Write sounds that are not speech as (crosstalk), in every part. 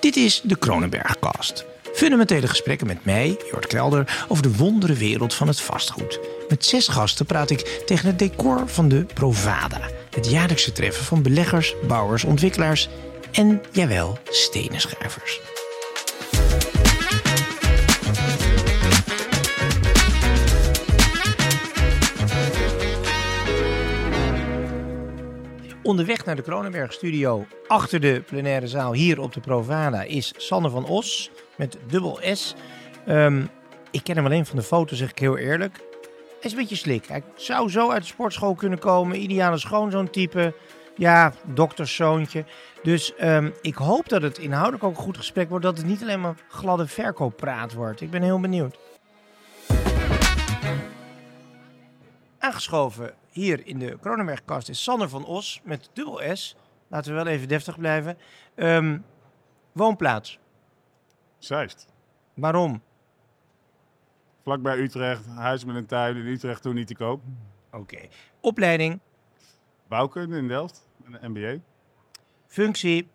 Dit is de Kronenbergcast. Fundamentele gesprekken met mij, Jort Kelder, over de wondere wereld van het vastgoed. Met zes gasten praat ik tegen het decor van de Provada. Het jaarlijkse treffen van beleggers, bouwers, ontwikkelaars en, jawel, stenenschrijvers. Onderweg naar de Kronenberg Studio, achter de plenaire zaal hier op de Provada, is Sander van Os met dubbel S. Ehm, ik ken hem alleen van de foto, zeg ik heel eerlijk. Hij is een beetje slik. Hij zou zo uit de sportschool kunnen komen. Ideale schoonzoon type. Ja, dokterszoontje. Dus ehm, ik hoop dat het inhoudelijk ook een goed gesprek wordt. Dat het niet alleen maar gladde verkooppraat wordt. Ik ben heel benieuwd. Aangeschoven hier in de Kronenbergkast is Sander van Os met dubbel S. Laten we wel even deftig blijven. Ehm, woonplaats. Zeist. Waarom? Vlakbij Utrecht, huis met een tuin in Utrecht toen niet te koop. Oké. Opleiding, Bouwkunde in Delft, een MBA. functie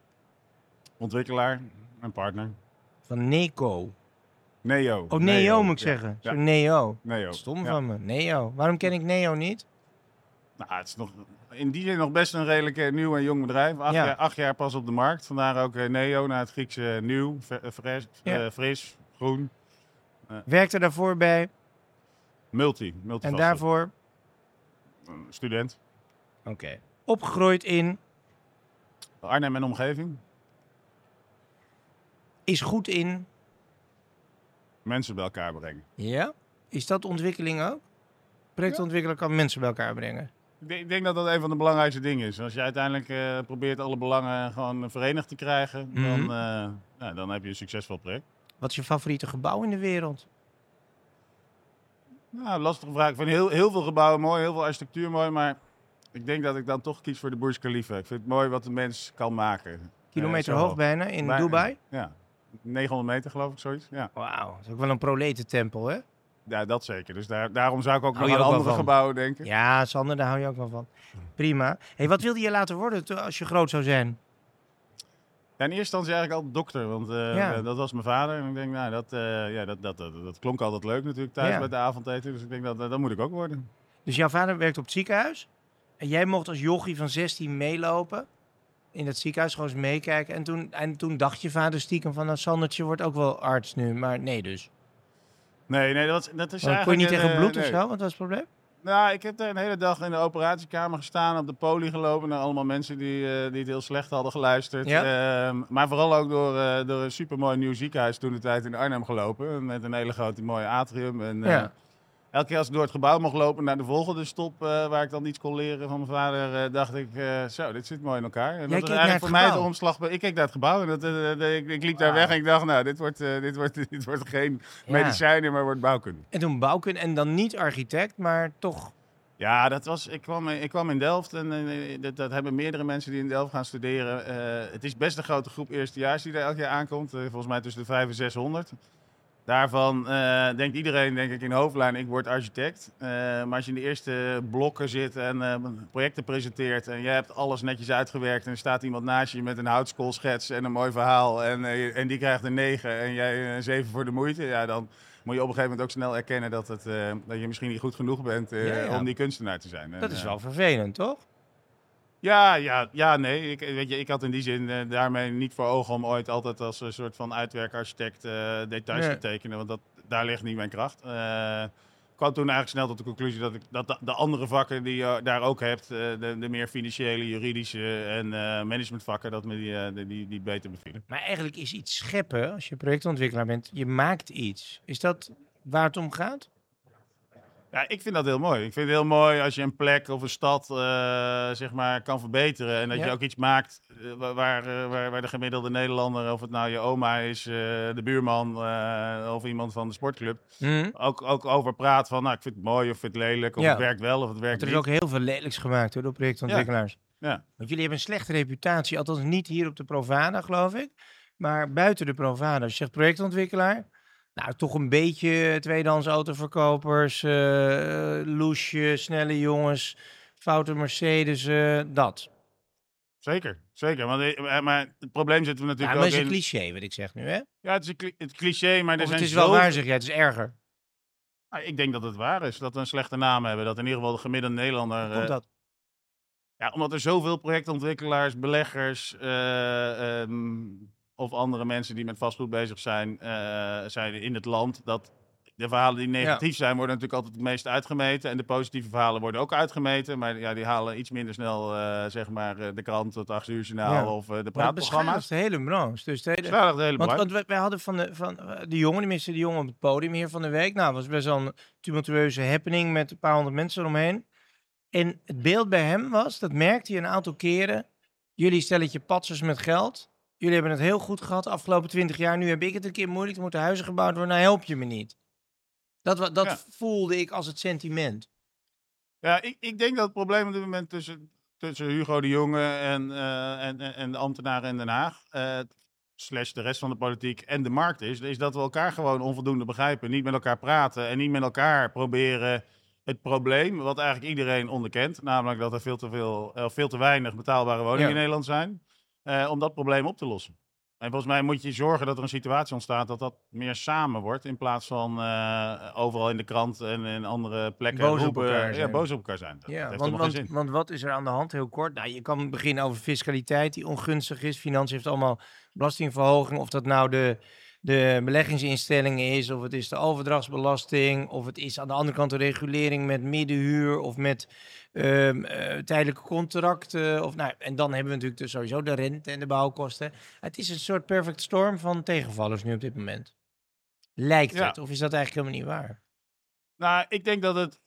Ontwikkelaar en partner. van Neco. Neo. Oh, Neo, moet ik ja. zeggen. Ja, Neo. Neo. Stom Ja. van me. Neo. Waarom ken ik Neo niet? Nou, het is nog, in die zin nog best een redelijk eh, nieuw en jong bedrijf. Acht, Ja. jaar, acht jaar pas op de markt. Vandaar ook eh, Neo, naar het Griekse nieuw, eh, fres, Ja. fris, groen. Werkte daarvoor bij Multi. multi en daarvoor... Student. Oké. Opgegroeid in, Arnhem en omgeving. is goed in... Mensen bij elkaar brengen. Ja? Is dat ontwikkeling ook? Projectontwikkelen kan mensen bij elkaar brengen. Ik denk, dat dat een van de belangrijkste dingen is. Als je uiteindelijk eh, probeert alle belangen gewoon verenigd te krijgen, Mhm. dan, eh, ja, dan heb je een succesvol project. Wat is je favoriete gebouw in de wereld? Nou, lastige vraag. Ik vind heel, heel veel gebouwen mooi, heel veel architectuur mooi, maar ik denk dat ik dan toch kies voor de Burj Khalifa. Ik vind het mooi wat de mens kan maken. Kilometer Eh, hoog bijna in. Dubai? Ja, 900 meter geloof ik, zoiets. Ja, Wauw, dat is ook wel een proletentempel, hè? Ja dat zeker. Dus daar, daarom zou ik ook Hou nog aan ook andere gebouwen denken. Ja, Sander, daar hou je ook wel van. Prima. hey, wat wilde je laten worden als je groot zou zijn? Ja, in eerste instantie eigenlijk altijd dokter, want eh, Ja. dat was mijn vader. En ik denk, nou, dat, eh, ja, dat, dat, dat, dat klonk altijd leuk natuurlijk thuis Ja. met de avondeten. Dus ik denk, dat, dat moet ik ook worden. Dus jouw vader werkt op het ziekenhuis. En jij mocht als jochie van 16 meelopen. In dat ziekenhuis gewoon eens meekijken. En toen, en toen dacht je vader stiekem van... Nou, Sandertje wordt ook wel arts nu. Maar nee dus. Nee, nee, dat, dat is Maar kon je eigenlijk... niet tegen een, bloed eh, of zo? Wat was het probleem? Nou, ik heb daar een hele dag in de operatiekamer gestaan, op de poli gelopen. Naar allemaal mensen die, eh, die het heel slecht hadden geluisterd. Ehm, maar vooral ook door, eh, door een supermooi nieuw ziekenhuis toen de tijd in Arnhem gelopen. Met een hele grote mooie atrium. En, eh, Ja. Elke keer als ik door het gebouw mocht lopen naar de volgende stop, eh, waar ik dan iets kon leren van mijn vader, eh, dacht ik, eh, zo, dit zit mooi in elkaar. En dat was eigenlijk voor mij de omslag. Ik keek naar het gebouw en dat, ik, ik liep daar Wauw. weg en ik dacht, nou, dit wordt, dit wordt, (laughs) dit wordt geen Ja. medicijnen, maar wordt bouwkunde. En toen bouwkunde. En dan niet architect, maar toch... Ja, dat was, ik, kwam, ik kwam in Delft en dat, dat hebben meerdere mensen die in Delft gaan studeren. Het is best een grote groep eerstejaars die daar elk jaar aankomt. Volgens mij tussen de 5 en 600. Daarvan eh, denkt iedereen, denk ik, in hoofdlijn, ik word architect. Eh, maar als je in de eerste blokken zit en eh, projecten presenteert en je hebt alles netjes uitgewerkt en er staat iemand naast je met een houtskoolschets en een mooi verhaal en, en die krijgt een 9 en jij een 7 voor de moeite, ja, dan moet je op een gegeven moment ook snel erkennen dat, het, dat je misschien niet goed genoeg bent Ja, ja. om die kunstenaar te zijn. En, Dat is wel vervelend, toch? Ja, ja, ja, nee. Ik, weet je, ik had in die zin eh, daarmee niet voor ogen om ooit altijd als een soort van uitwerkarchitect eh, details Nee. te tekenen. Want dat, daar ligt niet mijn kracht. Eh, ik kwam toen eigenlijk snel tot de conclusie dat, ik, dat de, de andere vakken die je daar ook hebt, de, de meer financiële, juridische en managementvakken, dat me die, die, die, die beter bevielen. Maar eigenlijk is iets scheppen, als je projectontwikkelaar bent, je maakt iets. Is dat waar het om gaat? Ja, ik vind dat heel mooi. Ik vind het heel mooi als je een plek of een stad eh, zeg maar kan verbeteren. En dat Ja. je ook iets maakt eh, waar, eh, waar, waar de gemiddelde Nederlander, of het nou je oma is, de buurman of iemand van de sportclub, Hm? ook, ook over praat van nou, ik vind het mooi of ik vind het lelijk of Ja. het werkt wel of het werkt Er is niet. ook heel veel lelijks gemaakt hoor, door projectontwikkelaars. Ja. Want jullie hebben een slechte reputatie, althans niet hier op de Provada, geloof ik. Maar buiten de Provada, als je zegt projectontwikkelaar, nou toch een beetje tweedehands autoverkopers, eh loesje, snelle jongens, foute Mercedes, eh, dat. Zeker, zeker. Want, eh, maar het probleem zit er Ja, natuurlijk maar ook het is een in... cliché wat ik zeg nu, hè? Ja, het is een cli- het cliché, maar er Of zijn het is wel zo- waar, zeg jij. Het is erger. Ah, Ik denk dat het waar is, dat we een slechte naam hebben. Dat in ieder geval de gemiddelde Nederlander... Komt eh, dat? Ja, omdat er zoveel projectontwikkelaars, beleggers eh, ehm, of andere mensen die met vastgoed bezig zijn, eh, zijn in het land. Dat de verhalen die negatief zijn, worden natuurlijk altijd het meest uitgemeten. En de positieve verhalen worden ook uitgemeten. Maar ja, die halen iets minder snel, eh, zeg maar, eh, de krant, het 8 uur journaal Ja. of de praatprogramma's. de hele branche. Dus de hele, de hele Want, want wij, hadden van de, van de jongen, tenminste de jongen op het podium hier van de week. Nou, was best wel een tumultueuze happening met een paar honderd mensen eromheen. En het beeld bij hem was, dat merkte hij een aantal keren. Jullie stelletje patsers met geld. Jullie hebben het heel goed gehad de afgelopen twintig jaar. Nu heb ik het een keer moeilijk. Er moeten huizen gebouwd worden. Nou, help je me niet. Dat, dat Ja. voelde ik als het sentiment. Ja, ik, ik denk dat het probleem op dit moment tussen, tussen Hugo de Jonge en, eh, en, en, de ambtenaren in Den Haag, eh, slash de rest van de politiek en de markt is, is dat we elkaar gewoon onvoldoende begrijpen. Niet met elkaar praten en niet met elkaar proberen het probleem, wat eigenlijk iedereen onderkent, namelijk dat er veel te, veel, eh, veel te weinig betaalbare woningen Ja. in Nederland zijn, eh, om dat probleem op te lossen. En volgens mij moet je zorgen dat er een situatie ontstaat dat dat meer samen wordt. In plaats van eh, overal in de krant en in andere plekken Boos op elkaar ja, zijn. boos op elkaar zijn. Dat, Ja, dat want, want wat is er aan de hand? Heel kort. Nou, je kan beginnen over fiscaliteit die ongunstig is. Financiën heeft allemaal belastingverhoging. Of dat nou de, de beleggingsinstelling is, of het is de overdrachtsbelasting, of het is aan de andere kant de regulering met middenhuur of met ehm, eh, tijdelijke contracten. Of, nou, en dan hebben we natuurlijk dus sowieso de rente en de bouwkosten. Het is een soort perfect storm van tegenvallers nu op dit moment. Lijkt Ja. het, of is dat eigenlijk helemaal niet waar? Nou, ik denk dat het.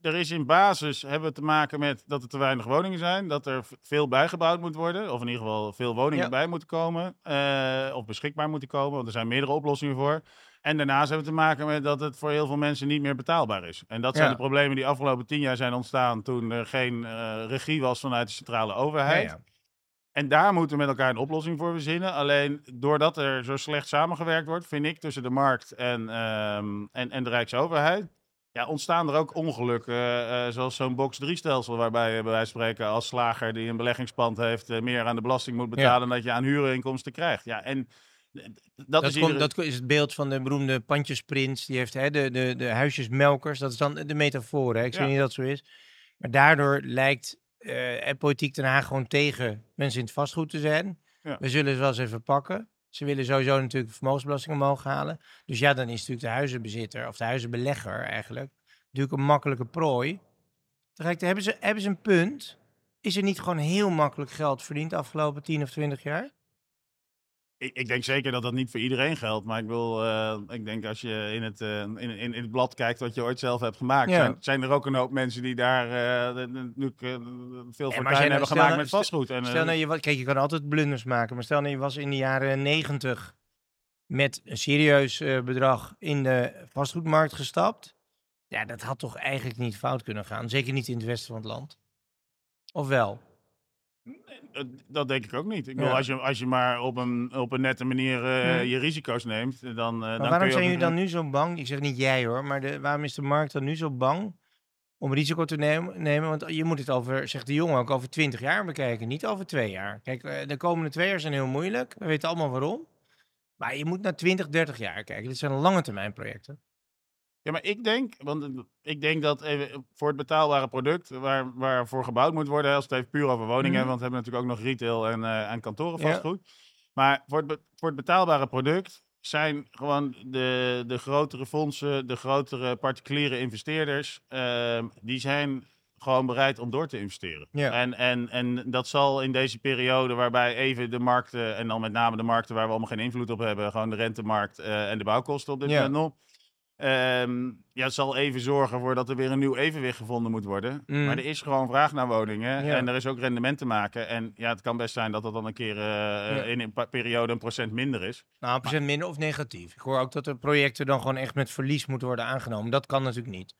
Er, is in basis hebben we te maken met dat er te weinig woningen zijn. Dat er veel bijgebouwd moet worden. Of in ieder geval veel woningen Ja. bij moeten komen. eh, of beschikbaar moeten komen. Want er zijn meerdere oplossingen voor. En daarnaast hebben we te maken met dat het voor heel veel mensen niet meer betaalbaar is. En dat zijn Ja. de problemen die afgelopen tien jaar zijn ontstaan. toen er geen eh, regie was vanuit de centrale overheid. Ja. En daar moeten we met elkaar een oplossing voor verzinnen. Alleen doordat er zo slecht samengewerkt wordt, vind ik, tussen de markt en, ehm, en, en de Rijksoverheid. Ja, ontstaan er ook ongelukken, eh, eh, zoals zo'n box-3-stelsel, waarbij je bij wijze van spreken als slager die een beleggingspand heeft, eh, meer aan de belasting moet betalen dan dat je aan huurinkomsten krijgt. Ja, en dat, Dat, is komt, iedere- dat is het beeld van de beroemde pandjesprins. Die heeft hè, de, de, de huisjesmelkers. Dat is dan de metafoor. Hè? Ik Ja. zeg niet dat zo is. Maar daardoor lijkt en politiek Den Haag gewoon tegen mensen in het vastgoed te zijn. Ja. We zullen ze wel eens even pakken. Ze willen sowieso natuurlijk de vermogensbelasting omhoog halen. Dus ja, dan is natuurlijk de huizenbezitter of de huizenbelegger eigenlijk natuurlijk een makkelijke prooi. Tegelijkertijd hebben ze, hebben ze een punt. Is er niet gewoon heel makkelijk geld verdiend de afgelopen 10 of 20 jaar? Ik, ik denk zeker dat dat niet voor iedereen geldt. Maar ik, wil, eh, ik denk als je in het, eh, in, in, in het blad kijkt wat je ooit zelf hebt gemaakt, Ja. zijn, zijn er ook een hoop mensen die daar eh, natuurlijk eh, veel fortuin hebben gemaakt nou- met vastgoed. En, Stel nou, je, kijk, je kan altijd blunders maken, maar stel nou, je was in de jaren negentig met een serieus bedrag in de vastgoedmarkt gestapt. Ja, dat had toch eigenlijk niet fout kunnen gaan. Zeker niet in het westen van het land. Of wel? Eh, dat denk ik ook niet. Ik Ja. bedoel, als, je, als je maar op een, op een nette manier eh, je risico's neemt, dan, eh, dan Maar kun waarom je zijn jullie dan nu zo bang? Ik zeg niet jij hoor, maar de, waarom is de markt dan nu zo bang om risico te nemen? nemen? Want je moet het over, zegt de jongen, ook over 20 jaar bekijken, niet over twee jaar. Kijk, eh, de komende twee jaar zijn heel moeilijk. We weten allemaal waarom. Maar je moet naar 20, 30 jaar kijken. Dit zijn lange termijn projecten. Ja, maar ik denk, want eh, ik denk dat even voor het betaalbare product waar, waarvoor gebouwd moet worden, als het even puur over woningen hebben, want we hebben natuurlijk ook nog retail en, eh en kantoren Ja. vastgoed. Maar voor het, voor het betaalbare product zijn gewoon de, de grotere fondsen, de grotere particuliere investeerders, ehm, die zijn gewoon bereid om door te investeren. Ja. En, en, en dat zal in deze periode waarbij even de markten, en dan met name de markten waar we allemaal geen invloed op hebben, gewoon de rentemarkt eh, en de bouwkosten op dit Ja. moment nog. Ehm, ja, zal even zorgen voor dat er weer een nieuw evenwicht gevonden moet worden. Mm. Maar er is gewoon vraag naar woningen Ja. en er is ook rendement te maken. En ja, het kan best zijn dat dat dan een keer eh, in een periode een procent minder is. Nou, een procent minder of negatief. Ik hoor ook dat de projecten dan gewoon echt met verlies moeten worden aangenomen. Dat kan natuurlijk niet.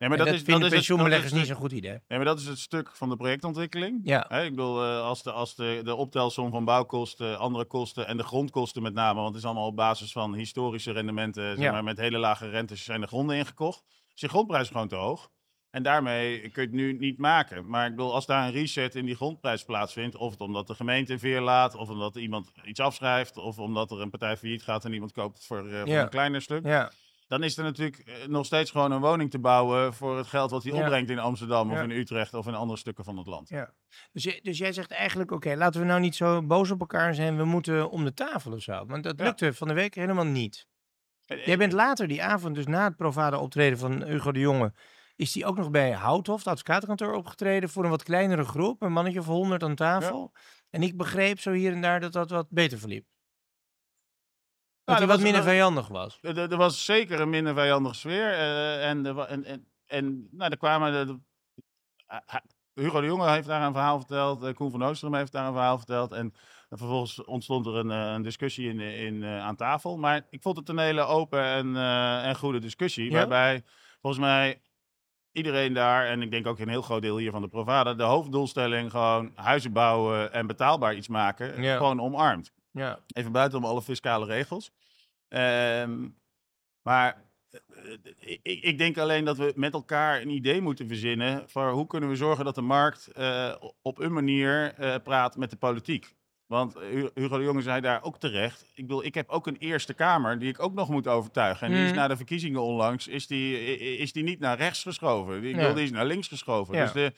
Nee, Maar dat, dat, is, dat, is is pensioenbeleggers niet zo'n goed idee. nee, maar dat is het stuk van de projectontwikkeling. Ja, ik bedoel, eh, als, de, als de, de optelsom van bouwkosten, andere kosten en de grondkosten met name, want het is allemaal op basis van historische rendementen, zeg Ja. maar, met hele lage rentes zijn de gronden ingekocht. Dus je grondprijs is gewoon te hoog. En daarmee kun je het nu niet maken. Maar ik bedoel, als daar een reset in die grondprijs plaatsvindt, of het omdat de gemeente veer laat, of omdat iemand iets afschrijft, of omdat er een partij failliet gaat en iemand koopt voor, eh, voor Ja. een kleiner stuk, Ja, dan is er natuurlijk eh, nog steeds gewoon een woning te bouwen voor het geld wat hij Ja. opbrengt in Amsterdam, Ja. of in Utrecht, of in andere stukken van het land. ja. Dus, dus jij zegt eigenlijk, oké, laten we nou niet zo boos op elkaar zijn. We moeten om de tafel of zo. Want dat Ja. lukte van de week helemaal niet. Eh, Jij bent later die avond, dus na het Provada optreden van Hugo de Jonge, is die ook nog bij Houthof, het advocatenkantoor, opgetreden voor een wat kleinere groep, een mannetje of honderd aan tafel. En ik begreep zo hier en daar dat dat wat beter verliep. Dat Nou, hij wat minder dat- vijandig was. Er, was zeker een minder vijandige sfeer. eh, en, er en, en, nou, er kwamen. Hugo de Jonge heeft daar een verhaal verteld. eh, Koen van Oostrum heeft daar een verhaal verteld. En, vervolgens ontstond er een, eh, een discussie in, in, eh, aan tafel. Maar ik vond het een hele open en, eh, en goede discussie. Ja? Waarbij volgens mij iedereen daar, en ik denk ook een heel groot deel hier van de Provada, de hoofddoelstelling gewoon huizen bouwen en betaalbaar iets maken, Ja. gewoon omarmt. Ja, Even buiten om alle fiscale regels. Ehm, maar eh, ik, ik denk alleen dat we met elkaar een idee moeten verzinnen voor hoe kunnen we zorgen dat de markt eh, op een manier eh, praat met de politiek. Want Hu- Hugo de Jonge zei daar ook terecht. Ik bedoel, ik heb ook een Eerste Kamer die ik ook nog moet overtuigen. En die is Mhm. na de verkiezingen onlangs is die, is die niet naar rechts geschoven. Die, ik Ja. bedoel, die is naar links geschoven. Ja. Dus, de,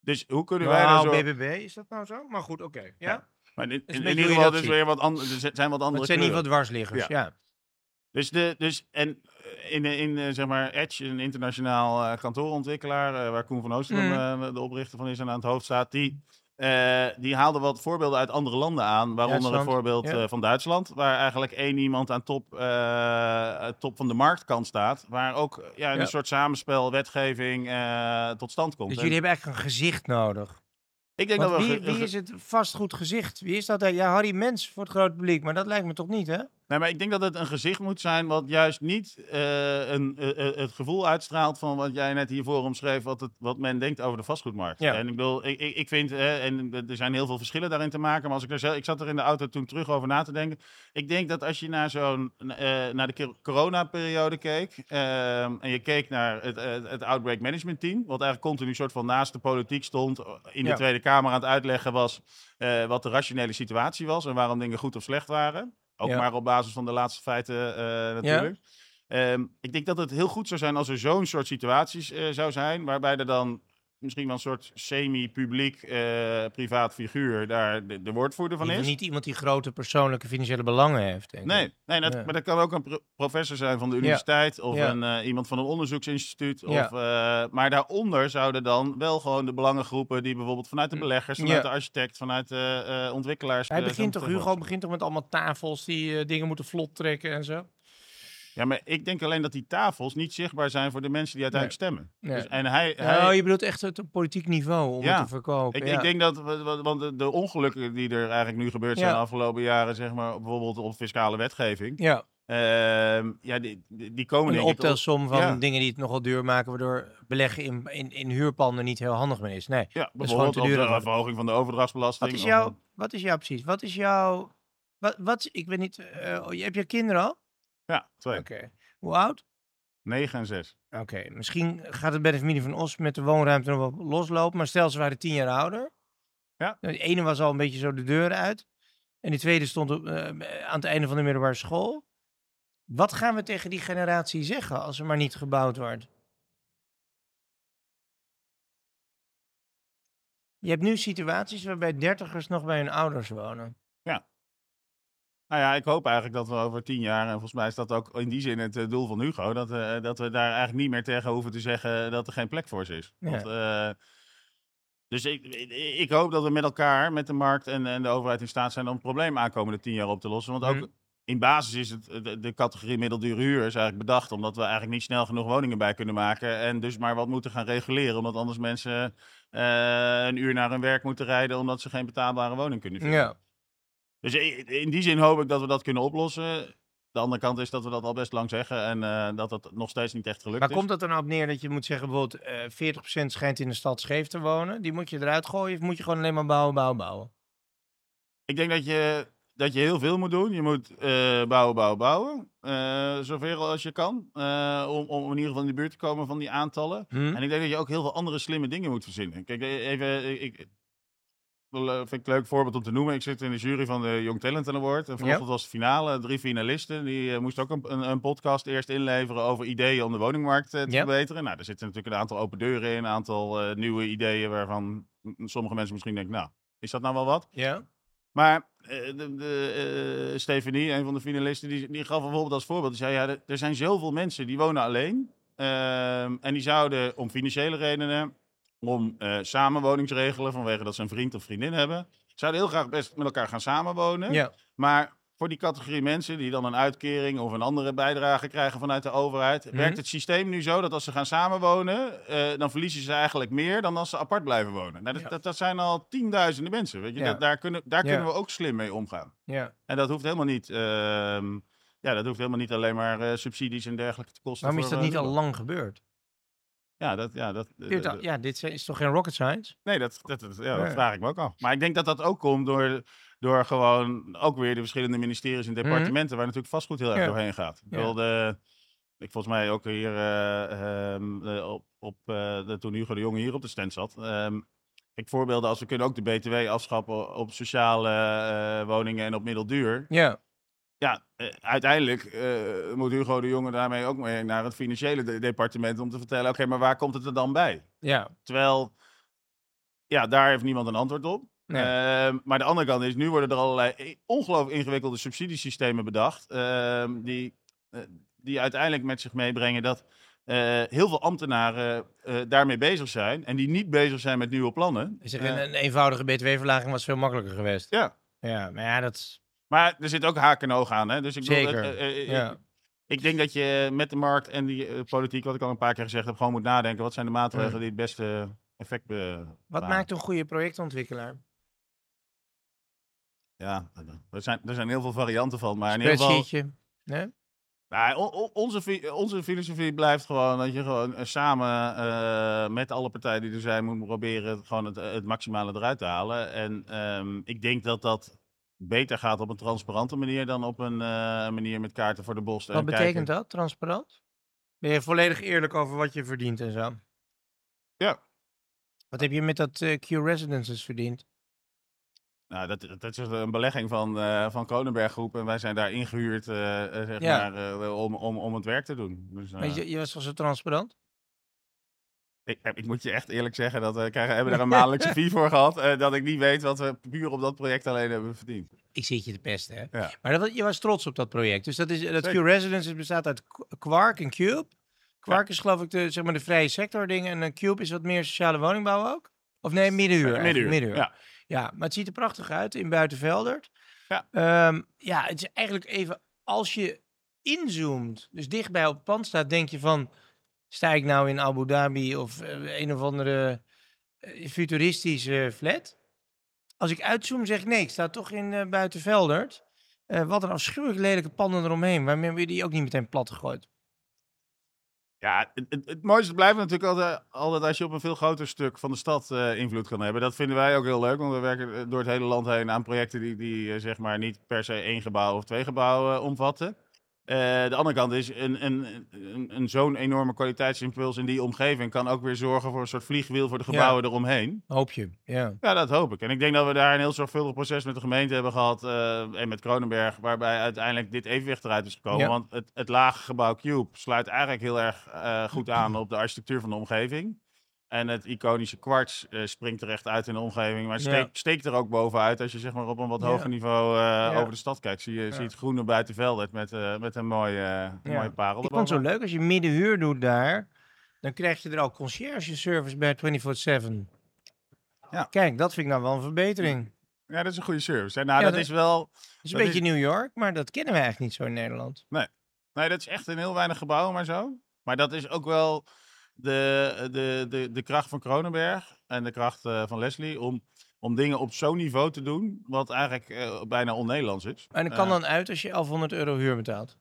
dus hoe kunnen wij nou nou, zo... BBB, is dat nou zo? Maar goed, oké. Ja. Ja. Maar in, in, een ieder geval dus weer wat andere, er zijn wat andere Het zijn kleuren. geval dwarsliggers, ja. Dus, de, dus en eh, in, in eh, zeg maar Edge, een internationaal eh, kantoorontwikkelaar, waar Koen van Oostrom Mm. de oprichter van is en aan het hoofd staat, die, die haalde wat voorbeelden uit andere landen aan. Waaronder het Duitsland, voorbeeld ja. van Duitsland, waar eigenlijk één iemand aan top, top van de marktkant staat. Waar ook ja, een Ja. soort samenspel, wetgeving tot stand komt. Dus jullie hebben eigenlijk een gezicht nodig. Ik denk Want dat wie, wie is het vastgoed gezicht? Wie is dat? Ja, Harry Mens voor het grote publiek, maar dat lijkt me toch niet, hè? Nee, maar ik denk dat het een gezicht moet zijn wat juist niet eh, een, eh, eh, het gevoel uitstraalt van wat jij net hiervoor omschreef, wat, het, wat men denkt over de vastgoedmarkt. Ja. En ik bedoel, ik, ik, vind, en er zijn heel veel verschillen daarin te maken, maar als ik er zelf, ik zat er in de auto toen terug over na te denken. Ik denk dat als je naar zo'n, naar de cor- coronaperiode keek, ehm, en je keek naar het, het, het Outbreak Management Team, wat eigenlijk continu soort van naast de politiek stond, in de Ja. Tweede Kamer aan het uitleggen was wat de rationele situatie was en waarom dingen goed of slecht waren. Ook Ja. maar op basis van de laatste feiten eh, natuurlijk. Ehm, ik denk dat het heel goed zou zijn als er zo'n soort situaties eh, zou zijn, waarbij er dan misschien wel een soort semi-publiek, eh, privaat figuur daar de, de woordvoerder van is. niet iemand die grote persoonlijke financiële belangen heeft, denk ik. Nee, nee dat, Ja. maar dat kan ook een pro- professor zijn van de universiteit of Ja. een, eh, iemand van een onderzoeksinstituut. Of, eh, maar daaronder zouden dan wel gewoon de belangengroepen die bijvoorbeeld vanuit de beleggers, vanuit de architect, vanuit de ontwikkelaars. Hij begint toch, Hugo begint toch met allemaal tafels die dingen moeten vlot trekken en zo? Ja, maar ik denk alleen dat die tafels niet zichtbaar zijn voor de mensen die uiteindelijk stemmen. Nee. Dus, en hij, hij, Oh, je bedoelt echt het op politiek niveau om Ja. het te verkopen. Ik, ja. ik denk dat, want de, ongelukken die er eigenlijk nu gebeurd zijn Ja. de afgelopen jaren, zeg maar, bijvoorbeeld op fiscale wetgeving, Ja, ehm, ja, die, die, komen een op- optelsom van ja. dingen die het nogal duur maken, waardoor beleggen in, in, in huurpanden niet heel handig meer is. Nee. Ja, bijvoorbeeld te op duur de verhoging van de overdrachtsbelasting. Wat is jouw, wat is jouw precies? Wat is jouw, wat, wat, ik weet niet, eh, oh, heb je kinderen al? Ja, twee. Oké. Hoe oud? 9 en 6. Oké, misschien gaat het bij de familie van Os met de woonruimte nog wel loslopen, maar stel ze waren tien jaar ouder. Ja. Nou, De ene was al een beetje zo de deur uit en die tweede stond op, eh, aan het einde van de middelbare school. Wat gaan we tegen die generatie zeggen als er maar niet gebouwd wordt? Je hebt nu situaties waarbij dertigers nog bij hun ouders wonen. Nou ja, ik hoop eigenlijk dat we over tien jaar, en volgens mij is dat ook in die zin het eh, doel van Hugo, dat, eh, dat we daar eigenlijk niet meer tegen hoeven te zeggen dat er geen plek voor ze is. Ja. Want, eh, dus ik, ik, hoop dat we met elkaar, met de markt en, en de overheid in staat zijn om het probleem aankomende tien jaar op te lossen. Want ook Mhm. in basis is het de, de categorie middeldure huur is eigenlijk bedacht omdat we eigenlijk niet snel genoeg woningen bij kunnen maken. En dus maar wat moeten gaan reguleren, omdat anders mensen een uur naar hun werk moeten rijden omdat ze geen betaalbare woning kunnen vinden. Ja. Dus in die zin hoop ik dat we dat kunnen oplossen. De andere kant is dat we dat al best lang zeggen en eh, dat het nog steeds niet echt gelukt Maar is. komt dat er nou op neer dat je moet zeggen, bijvoorbeeld eh 40% schijnt in de stad scheef te wonen. Die moet je eruit gooien of moet je gewoon alleen maar bouwen, bouwen, bouwen? Ik denk dat je dat je heel veel moet doen. Je moet eh, bouwen, bouwen, bouwen. eh, zoveel als je kan. eh, om, om in ieder geval in de buurt te komen van die aantallen. Hm? En ik denk dat je ook heel veel andere slimme dingen moet verzinnen. Kijk, eh, even, ik, eh, vind ik een leuk voorbeeld om te noemen. Ik zit in de jury van de Young Talent Award. En vanochtend was de finale. Drie finalisten. Die eh, moesten ook een, een, een podcast eerst inleveren over ideeën om de woningmarkt eh, te verbeteren. Nou, er zitten natuurlijk een aantal open deuren in. Een aantal eh, nieuwe ideeën waarvan sommige mensen misschien denken, nou, is dat nou wel wat? Ja. Maar eh, de, de, eh, Stefanie, een van de finalisten, die, die gaf bijvoorbeeld als voorbeeld. Die zei, ja, er- er zijn zoveel mensen die wonen alleen. Ehm, en die zouden om financiële redenen, om samenwoningsregelen vanwege dat ze een vriend of vriendin hebben, zouden heel graag best met elkaar gaan samenwonen. Ja. Maar voor die categorie mensen die dan een uitkering of een andere bijdrage krijgen vanuit de overheid, Mhm. werkt het systeem nu zo dat als ze gaan samenwonen, eh, dan verliezen ze eigenlijk meer dan als ze apart blijven wonen. Nou, dat, Ja. dat, dat zijn al tienduizenden mensen. Weet je? Ja. Dat- daar kunnen, daar kunnen we ook slim mee omgaan. ja. En dat hoeft helemaal niet, ehm, ja, dat hoeft helemaal niet alleen maar eh, subsidies en dergelijke te kosten. Waarom is dat niet al lang gebeurd? Ja, dat, ja, dat, Dit- eh, ja, dit is toch geen rocket science? Nee, dat, dat, dat- ja, dat vraag ik me ook af. Maar ik denk dat dat ook komt door, door gewoon ook weer de verschillende ministeries en departementen, waar natuurlijk vastgoed heel erg Mhm. Doorheen gaat. Ik, Ja. bedoel, de, ik volgens mij ook hier eh, ehm, eh, op, op eh, de, toen Hugo de Jonge hier op de stand zat. ehm, ik voorbeelden als we kunnen ook de BTW afschappen op sociale eh, woningen en op middelduur. Ja. Ja, eh, uiteindelijk eh, moet Hugo de Jonge daarmee ook mee naar het financiële de- departement om te vertellen, oké, maar waar komt het er dan bij? Ja. Terwijl, ja, daar heeft niemand een antwoord op. Nee. Ehm, maar de andere kant is, nu worden er allerlei ongelooflijk ingewikkelde subsidiesystemen bedacht. ehm, die, eh, die uiteindelijk met zich meebrengen dat heel veel ambtenaren daarmee bezig zijn. En die niet bezig zijn met nieuwe plannen. Is er een, een eenvoudige btw-verlaging was veel makkelijker geweest. ja, Ja, maar ja, dat is... maar er zit ook haken en ogen aan. Hè? Dus ik bedoel, Zeker, eh, eh, eh, Ja. Ik denk dat je met de markt en die politiek, wat ik al een paar keer gezegd heb, gewoon moet nadenken. Wat zijn de maatregelen die het beste effect be- Wat maakt een goede projectontwikkelaar? Ja, er zijn, er zijn heel veel varianten van. Maar in ieder geval. Nee? nou, onze, onze filosofie blijft gewoon dat je gewoon samen eh, met alle partijen die er zijn moet proberen gewoon het, het maximale eruit te halen. En ehm, ik denk dat dat beter gaat op een transparante manier dan op een eh, manier met kaarten voor de bos. Wat betekent dat, transparant? Ben je volledig eerlijk over wat je verdient en zo? Ja. Wat heb je met dat eh, Q-Residences verdiend? Nou, dat, dat is een belegging van, eh van Kronenberg Groep en wij zijn daar ingehuurd eh, eh, zeg Ja. maar, om, om, om het werk te doen. Dus, Maar je, je was al zo transparant? Ik, ik moet je echt eerlijk zeggen dat we krijgen, hebben er een (laughs) maandelijkse fee voor gehad. eh, dat ik niet weet wat we puur op dat project alleen hebben verdiend. Ik zit je te pesten, hè? Ja. Maar dat, je was trots op dat project. Dus dat, is, dat Zeker. Q-Residences bestaat uit Qu- Quark en Cube. Quark is geloof ik de, zeg maar, de vrije sector dingen. En een Cube is wat meer sociale woningbouw ook? Of nee, middenhuur. Ja, eigenlijk, middenhuur, ja. Ja, maar het ziet er prachtig uit in Buitenveldert. Ja. Ehm, ja, het is eigenlijk even, als je inzoomt, dus dichtbij op het pand staat, denk je van, sta ik nou in Abu Dhabi of eh, een of andere eh, futuristische flat? Als ik uitzoom, zeg ik nee, ik sta toch in eh Buitenveldert. Wat een afschuwelijk lelijke panden eromheen. Waarom hebben jullie die ook niet meteen plat gegooid? Ja, het, het, mooiste blijft natuurlijk altijd, altijd als je op een veel groter stuk van de stad invloed kan hebben. Dat vinden wij ook heel leuk, want we werken door het hele land heen aan projecten die, die zeg maar niet per se één gebouw of twee gebouwen omvatten. Eh, de andere kant is, een, een, een, een zo'n enorme kwaliteitsimpuls in die omgeving kan ook weer zorgen voor een soort vliegwiel voor de Ja. gebouwen eromheen. Hoop je, ja. Ja, dat hoop ik. En ik denk dat we daar een heel zorgvuldig proces met de gemeente hebben gehad. eh, en met Kronenberg, waarbij uiteindelijk dit evenwicht eruit is gekomen. Ja. Want het, het lage gebouw Cube sluit eigenlijk heel erg eh, goed aan op de architectuur van de omgeving. En het iconische kwarts eh, springt er echt uit in de omgeving. Maar Ja. steekt, er ook bovenuit. Als je zeg maar op een wat Ja. hoger niveau eh, Ja. over de stad kijkt. Zie je, het groene buitenveld met, eh, met een mooie, mooie parel. Ik vond het zo leuk, als je middenhuur doet daar, dan krijg je er al conciërge service bij 24-7. Ja. Kijk, dat vind ik nou wel een verbetering. Ja, dat is een goede service. hè. Nou, Ja, dat dat- is wel... Het is Dat een beetje is- New York, maar dat kennen we eigenlijk niet zo in Nederland. Nee, dat is echt in heel weinig gebouwen, maar zo. Maar dat is ook wel de, de, de, de kracht van Kronenberg en de kracht eh, van Leslie om, om dingen op zo'n niveau te doen, wat eigenlijk eh, bijna on-Nederlands is. En dat kan Eh, dan uit als je 1100 euro huur betaalt.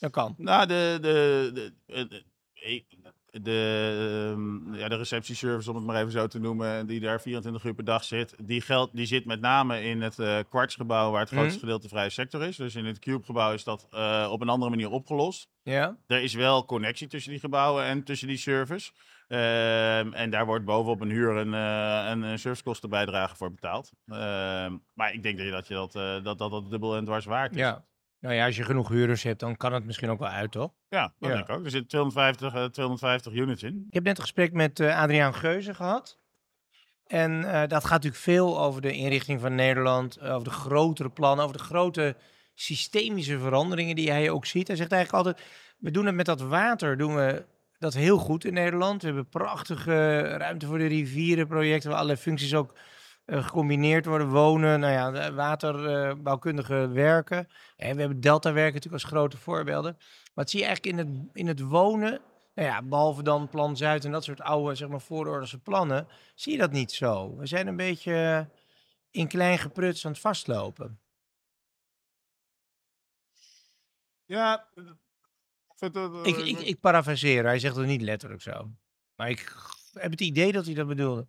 Dat kan. Nou, de, de, de, de- ehm, ja, de receptieservice, om het maar even zo te noemen, die daar 24 uur per dag zit, die, geldt, die zit met name in het uh, kwartsgebouw, waar het Mhm. grootste gedeelte vrije sector is. Dus in het Cube-gebouw is dat eh, op een andere manier opgelost. Ja. Er is wel connectie tussen die gebouwen en tussen die service. Ehm, en daar wordt bovenop een huur een, eh, een, een servicekostenbijdrage voor betaald. Ehm, maar ik denk dat je dat, eh, dat, dat, dat dubbel en dwars waard is. ja. Nou ja, als je genoeg huurders hebt, dan kan het misschien ook wel uit, toch? Ja, dat Ja. denk ik ook. Er zitten 250, eh, 250 units in. Ik heb net een gesprek met eh, Adriaan Geuze gehad. En eh, dat gaat natuurlijk veel over de inrichting van Nederland, eh, over de grotere plannen, over de grote systemische veranderingen die hij ook ziet. Hij zegt eigenlijk altijd, we doen het met dat water, doen we dat heel goed in Nederland. We hebben prachtige ruimte voor de rivierenprojecten, waar allerlei functies ook gecombineerd worden. Wonen, nou ja, waterbouwkundige werken. En we hebben Delta-werken natuurlijk als grote voorbeelden. Wat zie je eigenlijk in het, in het wonen nou ja, behalve dan Plan Zuid en dat soort oude, zeg maar, plannen, zie je dat niet zo. We zijn een beetje in klein gepruts aan het vastlopen. Ja, het, eh, Ik, ik, ik parafraseer, hij zegt het niet letterlijk zo. Maar ik heb het idee dat hij dat bedoelde.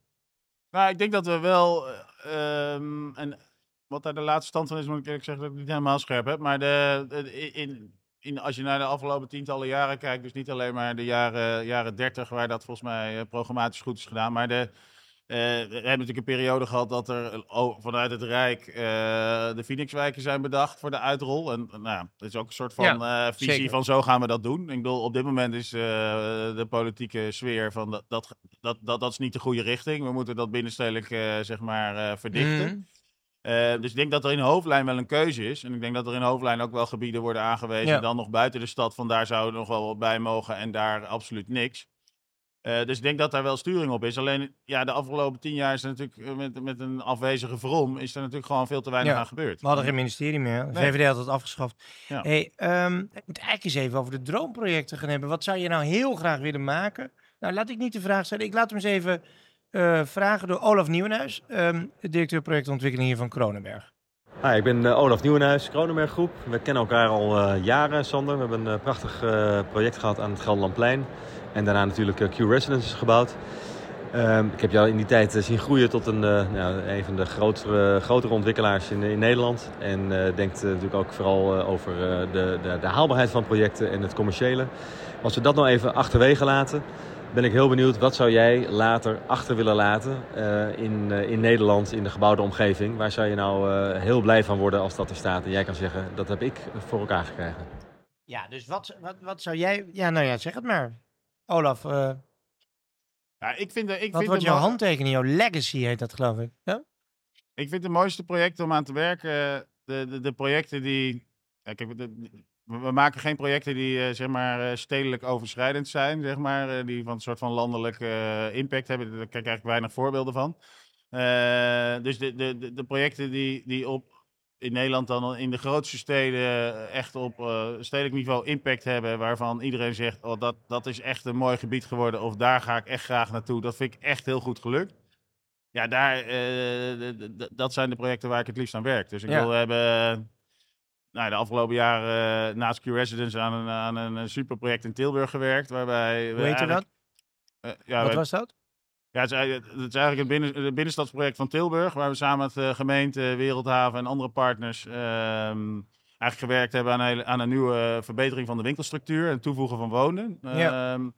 Nou, ik denk dat we wel. eh, ehm, en wat daar de laatste stand van is, moet ik eerlijk zeggen dat ik niet helemaal scherp heb. Maar de- in, in, als je naar de afgelopen tientallen jaren kijkt, dus niet alleen maar de jaren, jaren 30, waar dat volgens mij eh, programmatisch goed is gedaan. Maar de, eh, we hebben natuurlijk een periode gehad dat er oh, vanuit het Rijk eh, de Phoenixwijken zijn bedacht voor de uitrol. En nou, dat is ook een soort van eh, visie zeker. van zo gaan we dat doen. Ik bedoel, op dit moment is eh, de politieke sfeer van dat, dat, dat, dat, dat is niet de goede richting. We moeten dat binnenstedelijk eh, zeg maar eh, verdichten. Mhm. Eh, dus ik denk dat er in hoofdlijn wel een keuze is. En ik denk dat er in hoofdlijn ook wel gebieden worden aangewezen. Ja. Dan nog buiten de stad, van daar zou er nog wel wat bij mogen en daar absoluut niks. Eh, dus ik denk dat daar wel sturing op is. Alleen ja, de afgelopen tien jaar is er natuurlijk eh, met, met een afwezige vrom... is er natuurlijk gewoon veel te weinig Ja. aan gebeurd. We hadden geen ministerie meer. De Nee. VVD had het afgeschaft. Ja. Hey, ehm, ik moet eigenlijk eens even over de droomprojecten gaan hebben. Wat zou je nou heel graag willen maken? Nou, laat ik niet de vraag stellen. Ik laat hem eens even eh, vragen door Olaf Nieuwenhuis, ehm, directeur projectontwikkeling hier van Kronenberg. Hi, ik ben eh, Olaf Nieuwenhuis, Kronenberg Groep. We kennen elkaar al eh, jaren, Sander. We hebben een eh, prachtig project gehad aan het Gelderlandplein. En daarna natuurlijk eh, Q-Residences gebouwd. Ehm, ik heb jou in die tijd zien groeien tot een, nou, een van de grotere, grotere ontwikkelaars in, in Nederland. En denkt natuurlijk ook vooral over de, de, de haalbaarheid van projecten en het commerciële. Als we dat nou even achterwege laten, ben ik heel benieuwd wat zou jij later achter willen laten eh, in, eh, in Nederland, in de gebouwde omgeving. Waar zou je nou eh, heel blij van worden als dat er staat en jij kan zeggen dat heb ik voor elkaar gekregen. Ja, dus wat, wat, wat zou jij... Ja, nou ja, zeg het maar. Olaf, eh, Ja, ik vind, de- ik wat vind wordt jouw handtekening? Jouw legacy heet dat, geloof ik. Ja? Ik vind de mooiste projecten om aan te werken, de, de, de projecten die. Ja, kijk, de- we maken geen projecten die eh, zeg maar eh, stedelijk overschrijdend zijn, zeg maar, eh, die van een soort van landelijke impact hebben. Daar kijk ik eigenlijk weinig voorbeelden van. Dus de, de, de, projecten die, die op in Nederland dan in de grootste steden echt op stedelijk niveau impact hebben, waarvan iedereen zegt, oh, dat, dat is echt een mooi gebied geworden, of daar ga ik echt graag naartoe. Dat vind ik echt heel goed gelukt. Ja, daar, dat zijn de projecten waar ik het liefst aan werk. Dus ik Ja. wil hebben nou, de afgelopen jaren eh, naast Q-Residence aan een, aan een superproject in Tilburg gewerkt, waarbij Hoe heette dat? eigenlijk- eh, ja, Wat was dat? ja, het is, eigenlijk- het is eigenlijk een binnen, een binnenstadsproject van Tilburg, waar we samen met de gemeente, Wereldhaven en andere partners ehm, eigenlijk gewerkt hebben aan een, hele- aan een nieuwe verbetering van de winkelstructuur en toevoegen van wonen. Ja. Ehm,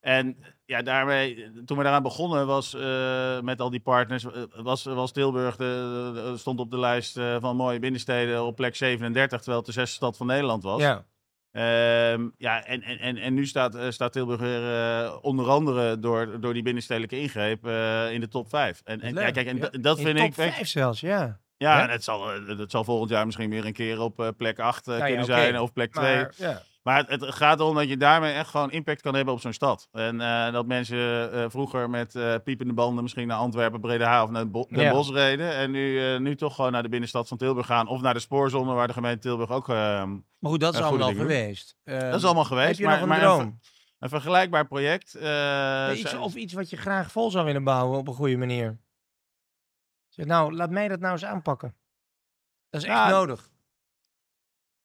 en ja, daarmee, toen we daaraan begonnen was eh, met al die partners, eh, was, was Tilburg de, stond op de lijst eh, van mooie binnensteden op plek 37, terwijl het de zesde stad van Nederland was. Ja. Ehm, ja, en, en, en, en nu staat, staat Tilburg weer onder andere door, door die binnenstedelijke ingreep in de top 5. En, en, ja, kijk, en ja. dat- dat In vind top ik. weet- vijf zelfs, ja. Ja, en het zal, het zal volgend jaar misschien weer een keer op plek 8 Nou kunnen zijn of plek 2. Maar, ja. Maar het, het gaat erom dat je daarmee echt gewoon impact kan hebben op zo'n stad. En eh, dat mensen eh, vroeger met eh, piepende banden misschien naar Antwerpen, Breda of naar Den Ja. Bosch reden. En nu, nu toch gewoon naar de binnenstad van Tilburg gaan. Of naar de spoorzone waar de gemeente Tilburg ook... eh, Maar goed, dat is allemaal al geweest. Ehm, dat is allemaal geweest. Heb je maar, nog een maar droom? Een vergelijkbaar project. iets, of iets wat je graag vol zou willen bouwen op een goede manier. Zeg, nou, laat mij dat nou eens aanpakken. Dat is echt Ja, nodig.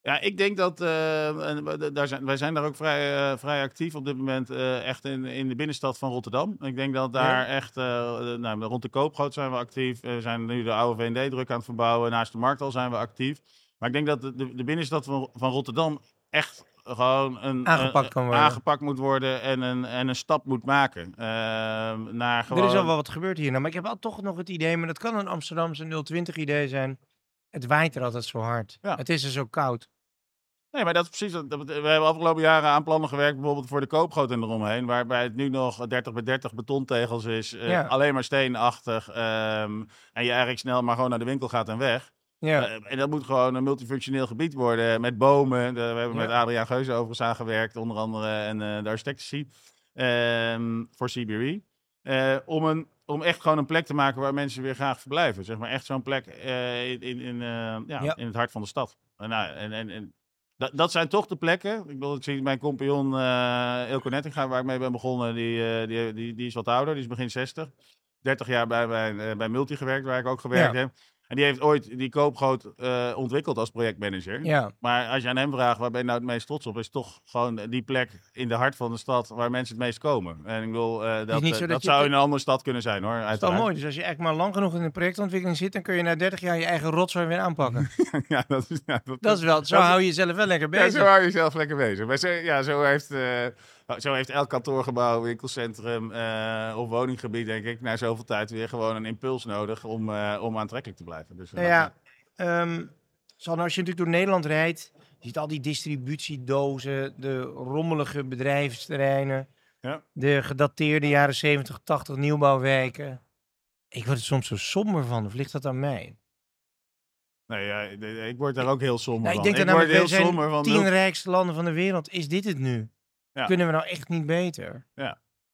Ja, ik denk dat uh, en we- daar zijn, wij zijn daar ook vrij, eh, vrij actief op dit moment, eh, echt in, in de binnenstad van Rotterdam. Ik denk dat daar echt, eh, eh, nou, rond de Koopgoot zijn we actief. Eh, We zijn nu de oude V&D druk aan het verbouwen. Naast de Marktal zijn we actief. Maar ik denk dat de, de, binnenstad van, van Rotterdam echt gewoon een, Aangepakt kan worden. aangepakt moet worden en een, en een stap moet maken. eh, naar gewoon... Er is al wel wat gebeurd hier. Nou, maar ik heb al toch nog het idee, maar dat kan een Amsterdamse 020 idee zijn. Het waait er altijd zo hard. Ja. Het is er zo koud. Nee, maar dat is precies. dat- We hebben afgelopen jaren aan plannen gewerkt, bijvoorbeeld voor de koopgoot en eromheen. Waarbij het nu nog 30 bij 30 betontegels is. eh, Ja. Alleen maar steenachtig. ehm, en je eigenlijk snel maar gewoon naar de winkel gaat en weg. Ja. Eh, en dat moet gewoon een multifunctioneel gebied worden. Met bomen. We hebben Ja. met Adriaan Geuze overigens aangewerkt, onder andere. En eh, de architectency. ehm voor CBRE. Om, een, om echt gewoon een plek te maken waar mensen weer graag verblijven. Zeg maar echt zo'n plek in, in, ja, in het hart van de stad. En, nou, en, en, en dat, dat zijn toch de plekken. Ik, bedoel, ik zie mijn compagnon Ilko Nettinga, waar ik mee ben begonnen, die, eh, die, die, die is wat ouder, die is begin 60. 30 jaar bij, bij, eh, bij Multi gewerkt, waar ik ook gewerkt Ja. heb. En die heeft ooit die koopgoot eh, ontwikkeld als projectmanager. ja. Maar als je aan hem vraagt, waar ben je nou het meest trots op, is toch gewoon die plek in de hart van de stad waar mensen het meest komen. En ik bedoel, eh, dat, eh, dat dat je- zou in een andere stad kunnen zijn hoor. Dat is wel mooi. Dus als je eigenlijk maar lang genoeg in de projectontwikkeling zit, dan kun je na 30 jaar je eigen rotzooi weer aanpakken. (laughs) ja, dat is, ja, dat, Dat is wel, (laughs) zo hou je jezelf wel lekker Ja, bezig. zo hou je jezelf lekker bezig. Maar zo, ja, zo, heeft, zo heeft elk kantoorgebouw, winkelcentrum eh, of woninggebied, denk ik, na zoveel tijd weer gewoon een impuls nodig om, eh, om aantrekkelijk te blijven. Dus, eh, Nou ja, Sanne, als je natuurlijk door Nederland rijdt, je ziet al die distributiedozen, de rommelige bedrijfsterreinen, Ja. de gedateerde jaren 70, 80 nieuwbouwwijken. Ik word er soms zo somber van, of ligt dat aan mij? nee, ja, ik word daar ook heel somber Nou, ik van. denk dat word namelijk, heel somber van. tien rijkste landen van de wereld. Is dit het nu? Ja. Kunnen we nou echt niet beter?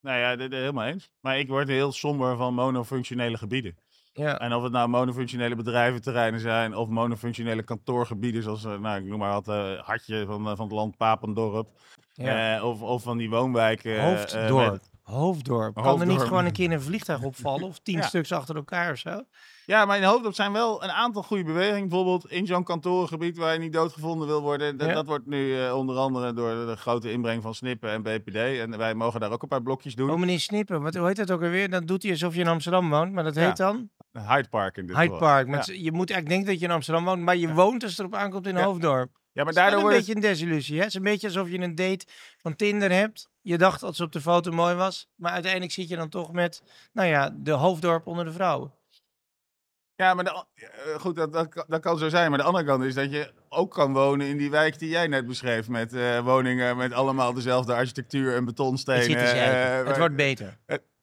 Nou ja, de- de- helemaal eens. Maar ik word heel somber van monofunctionele gebieden. Ja, En of het nou monofunctionele bedrijventerreinen zijn of monofunctionele kantoorgebieden, zoals, eh, nou, ik noem maar wat, eh, Hartje van, eh, van het land Papendorp. ja. Of, of van die woonwijken. Hoofddorp. met- Hoofddorp. Kan er niet gewoon een keer een vliegtuig opvallen? Of tien Ja. stuks achter elkaar of zo? Ja, maar in Hoofddorp zijn wel een aantal goede bewegingen. Bijvoorbeeld in zo'n kantorengebied waar je niet doodgevonden wil worden. Dat, Ja. dat wordt nu eh, onder andere door de grote inbreng van Snippen en BPD. En wij mogen daar ook een paar blokjes doen. Oh, meneer Snippen, wat, hoe heet dat ook alweer? Dat doet hij alsof je in Amsterdam woont, maar dat Ja. heet dan Hyde Park in dit Hyde. Park. Met. Je moet eigenlijk denken dat je in Amsterdam woont, maar je woont als het erop aankomt in. Hoofddorp. Ja, maar Dat is daardoor een wordt het... beetje een desillusie. Hè? Het is een beetje alsof je een date van Tinder hebt. Je dacht dat ze op de foto mooi was, maar uiteindelijk zit je dan toch met, nou ja, de Hoofddorp onder de vrouwen. Ja, maar de, eh, goed, dat, dat, kan- dat kan zo zijn. Maar de andere kant is dat je ook kan wonen in die wijk die jij net beschreef. Met eh, woningen met allemaal dezelfde architectuur en betonstenen. Het, eh, het wordt beter.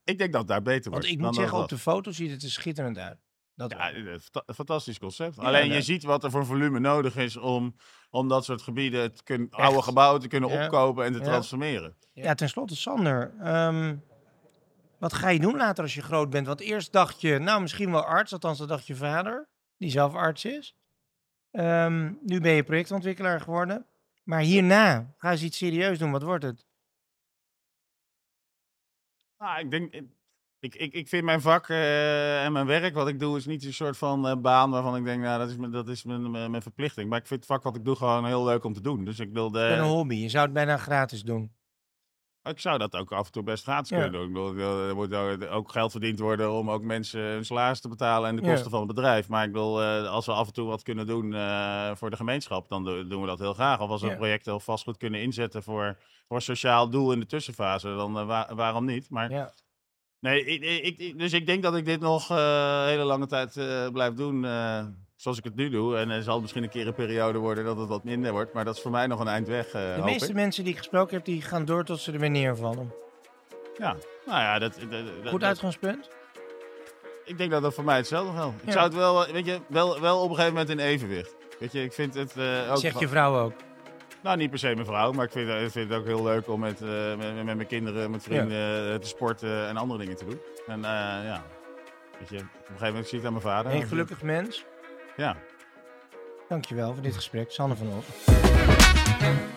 Ik denk dat het daar beter Want wordt. ik dan moet zeggen, op de foto ziet het er schitterend uit. Dat Ja, een fanta- een fantastisch concept. Ja, Alleen je ziet wat er voor volume nodig is om, om dat soort gebieden, te kunnen, Echt. oude gebouwen te kunnen Ja. opkopen en te transformeren. Ja, tenslotte Sander. ehm, wat ga je doen later als je groot bent? Want eerst dacht je, nou misschien wel arts, althans dat dacht je vader, die zelf arts is. Ehm, nu ben je projectontwikkelaar geworden. Maar hierna, ga je iets serieus doen, wat wordt het? Nou, ik denk, ik, ik, ik vind mijn vak eh, en mijn werk, wat ik doe, is niet een soort van eh, baan waarvan ik denk, nou, dat is, mijn, dat is mijn, mijn, mijn verplichting. Maar ik vind het vak wat ik doe gewoon heel leuk om te doen. Dus ik wilde, een hobby, je zou het bijna gratis doen. ik zou dat ook af en toe best gratis Ja. kunnen doen. Ik bedoel, ik wil- er moet ook- geld verdiend worden om ook mensen hun salaris te betalen en de Ja. kosten van het bedrijf. Maar ik wil, eh, als we af en toe wat kunnen doen voor de gemeenschap, dan do- doen we dat heel graag. Of als we Ja. projecten of vastgoed kunnen inzetten voor, voor een sociaal doel in de tussenfase, dan wa- waarom niet? Maar Ja. Nee, ik, ik, ik- dus ik denk dat ik dit nog eh, een hele lange tijd eh, blijf doen eh, zoals ik het nu doe. En er zal misschien een keer een periode worden dat het wat minder wordt. Maar dat is voor mij nog een eind weg, eh, De meeste ik. mensen die ik gesproken heb, die gaan door tot ze er weer neervallen. Ja, nou ja, dat, dat- dat- Goed dat- uitgangspunt? ik denk dat dat voor mij hetzelfde geldt. Ik zou het wel, eh, weet je, wel, wel op een gegeven moment in evenwicht. Weet je, ik vind het eh, ook... Zegt je vrouw ook. Nou, niet per se mijn vrouw, maar ik vind, ik vind het ook heel leuk om met, eh, met, met mijn kinderen, met vrienden eh, te sporten en andere dingen te doen. En eh, ja, weet je, op een gegeven moment zie ik het aan mijn vader. Een gelukkig mens. Ja. Dankjewel voor dit gesprek. Sanne van Os.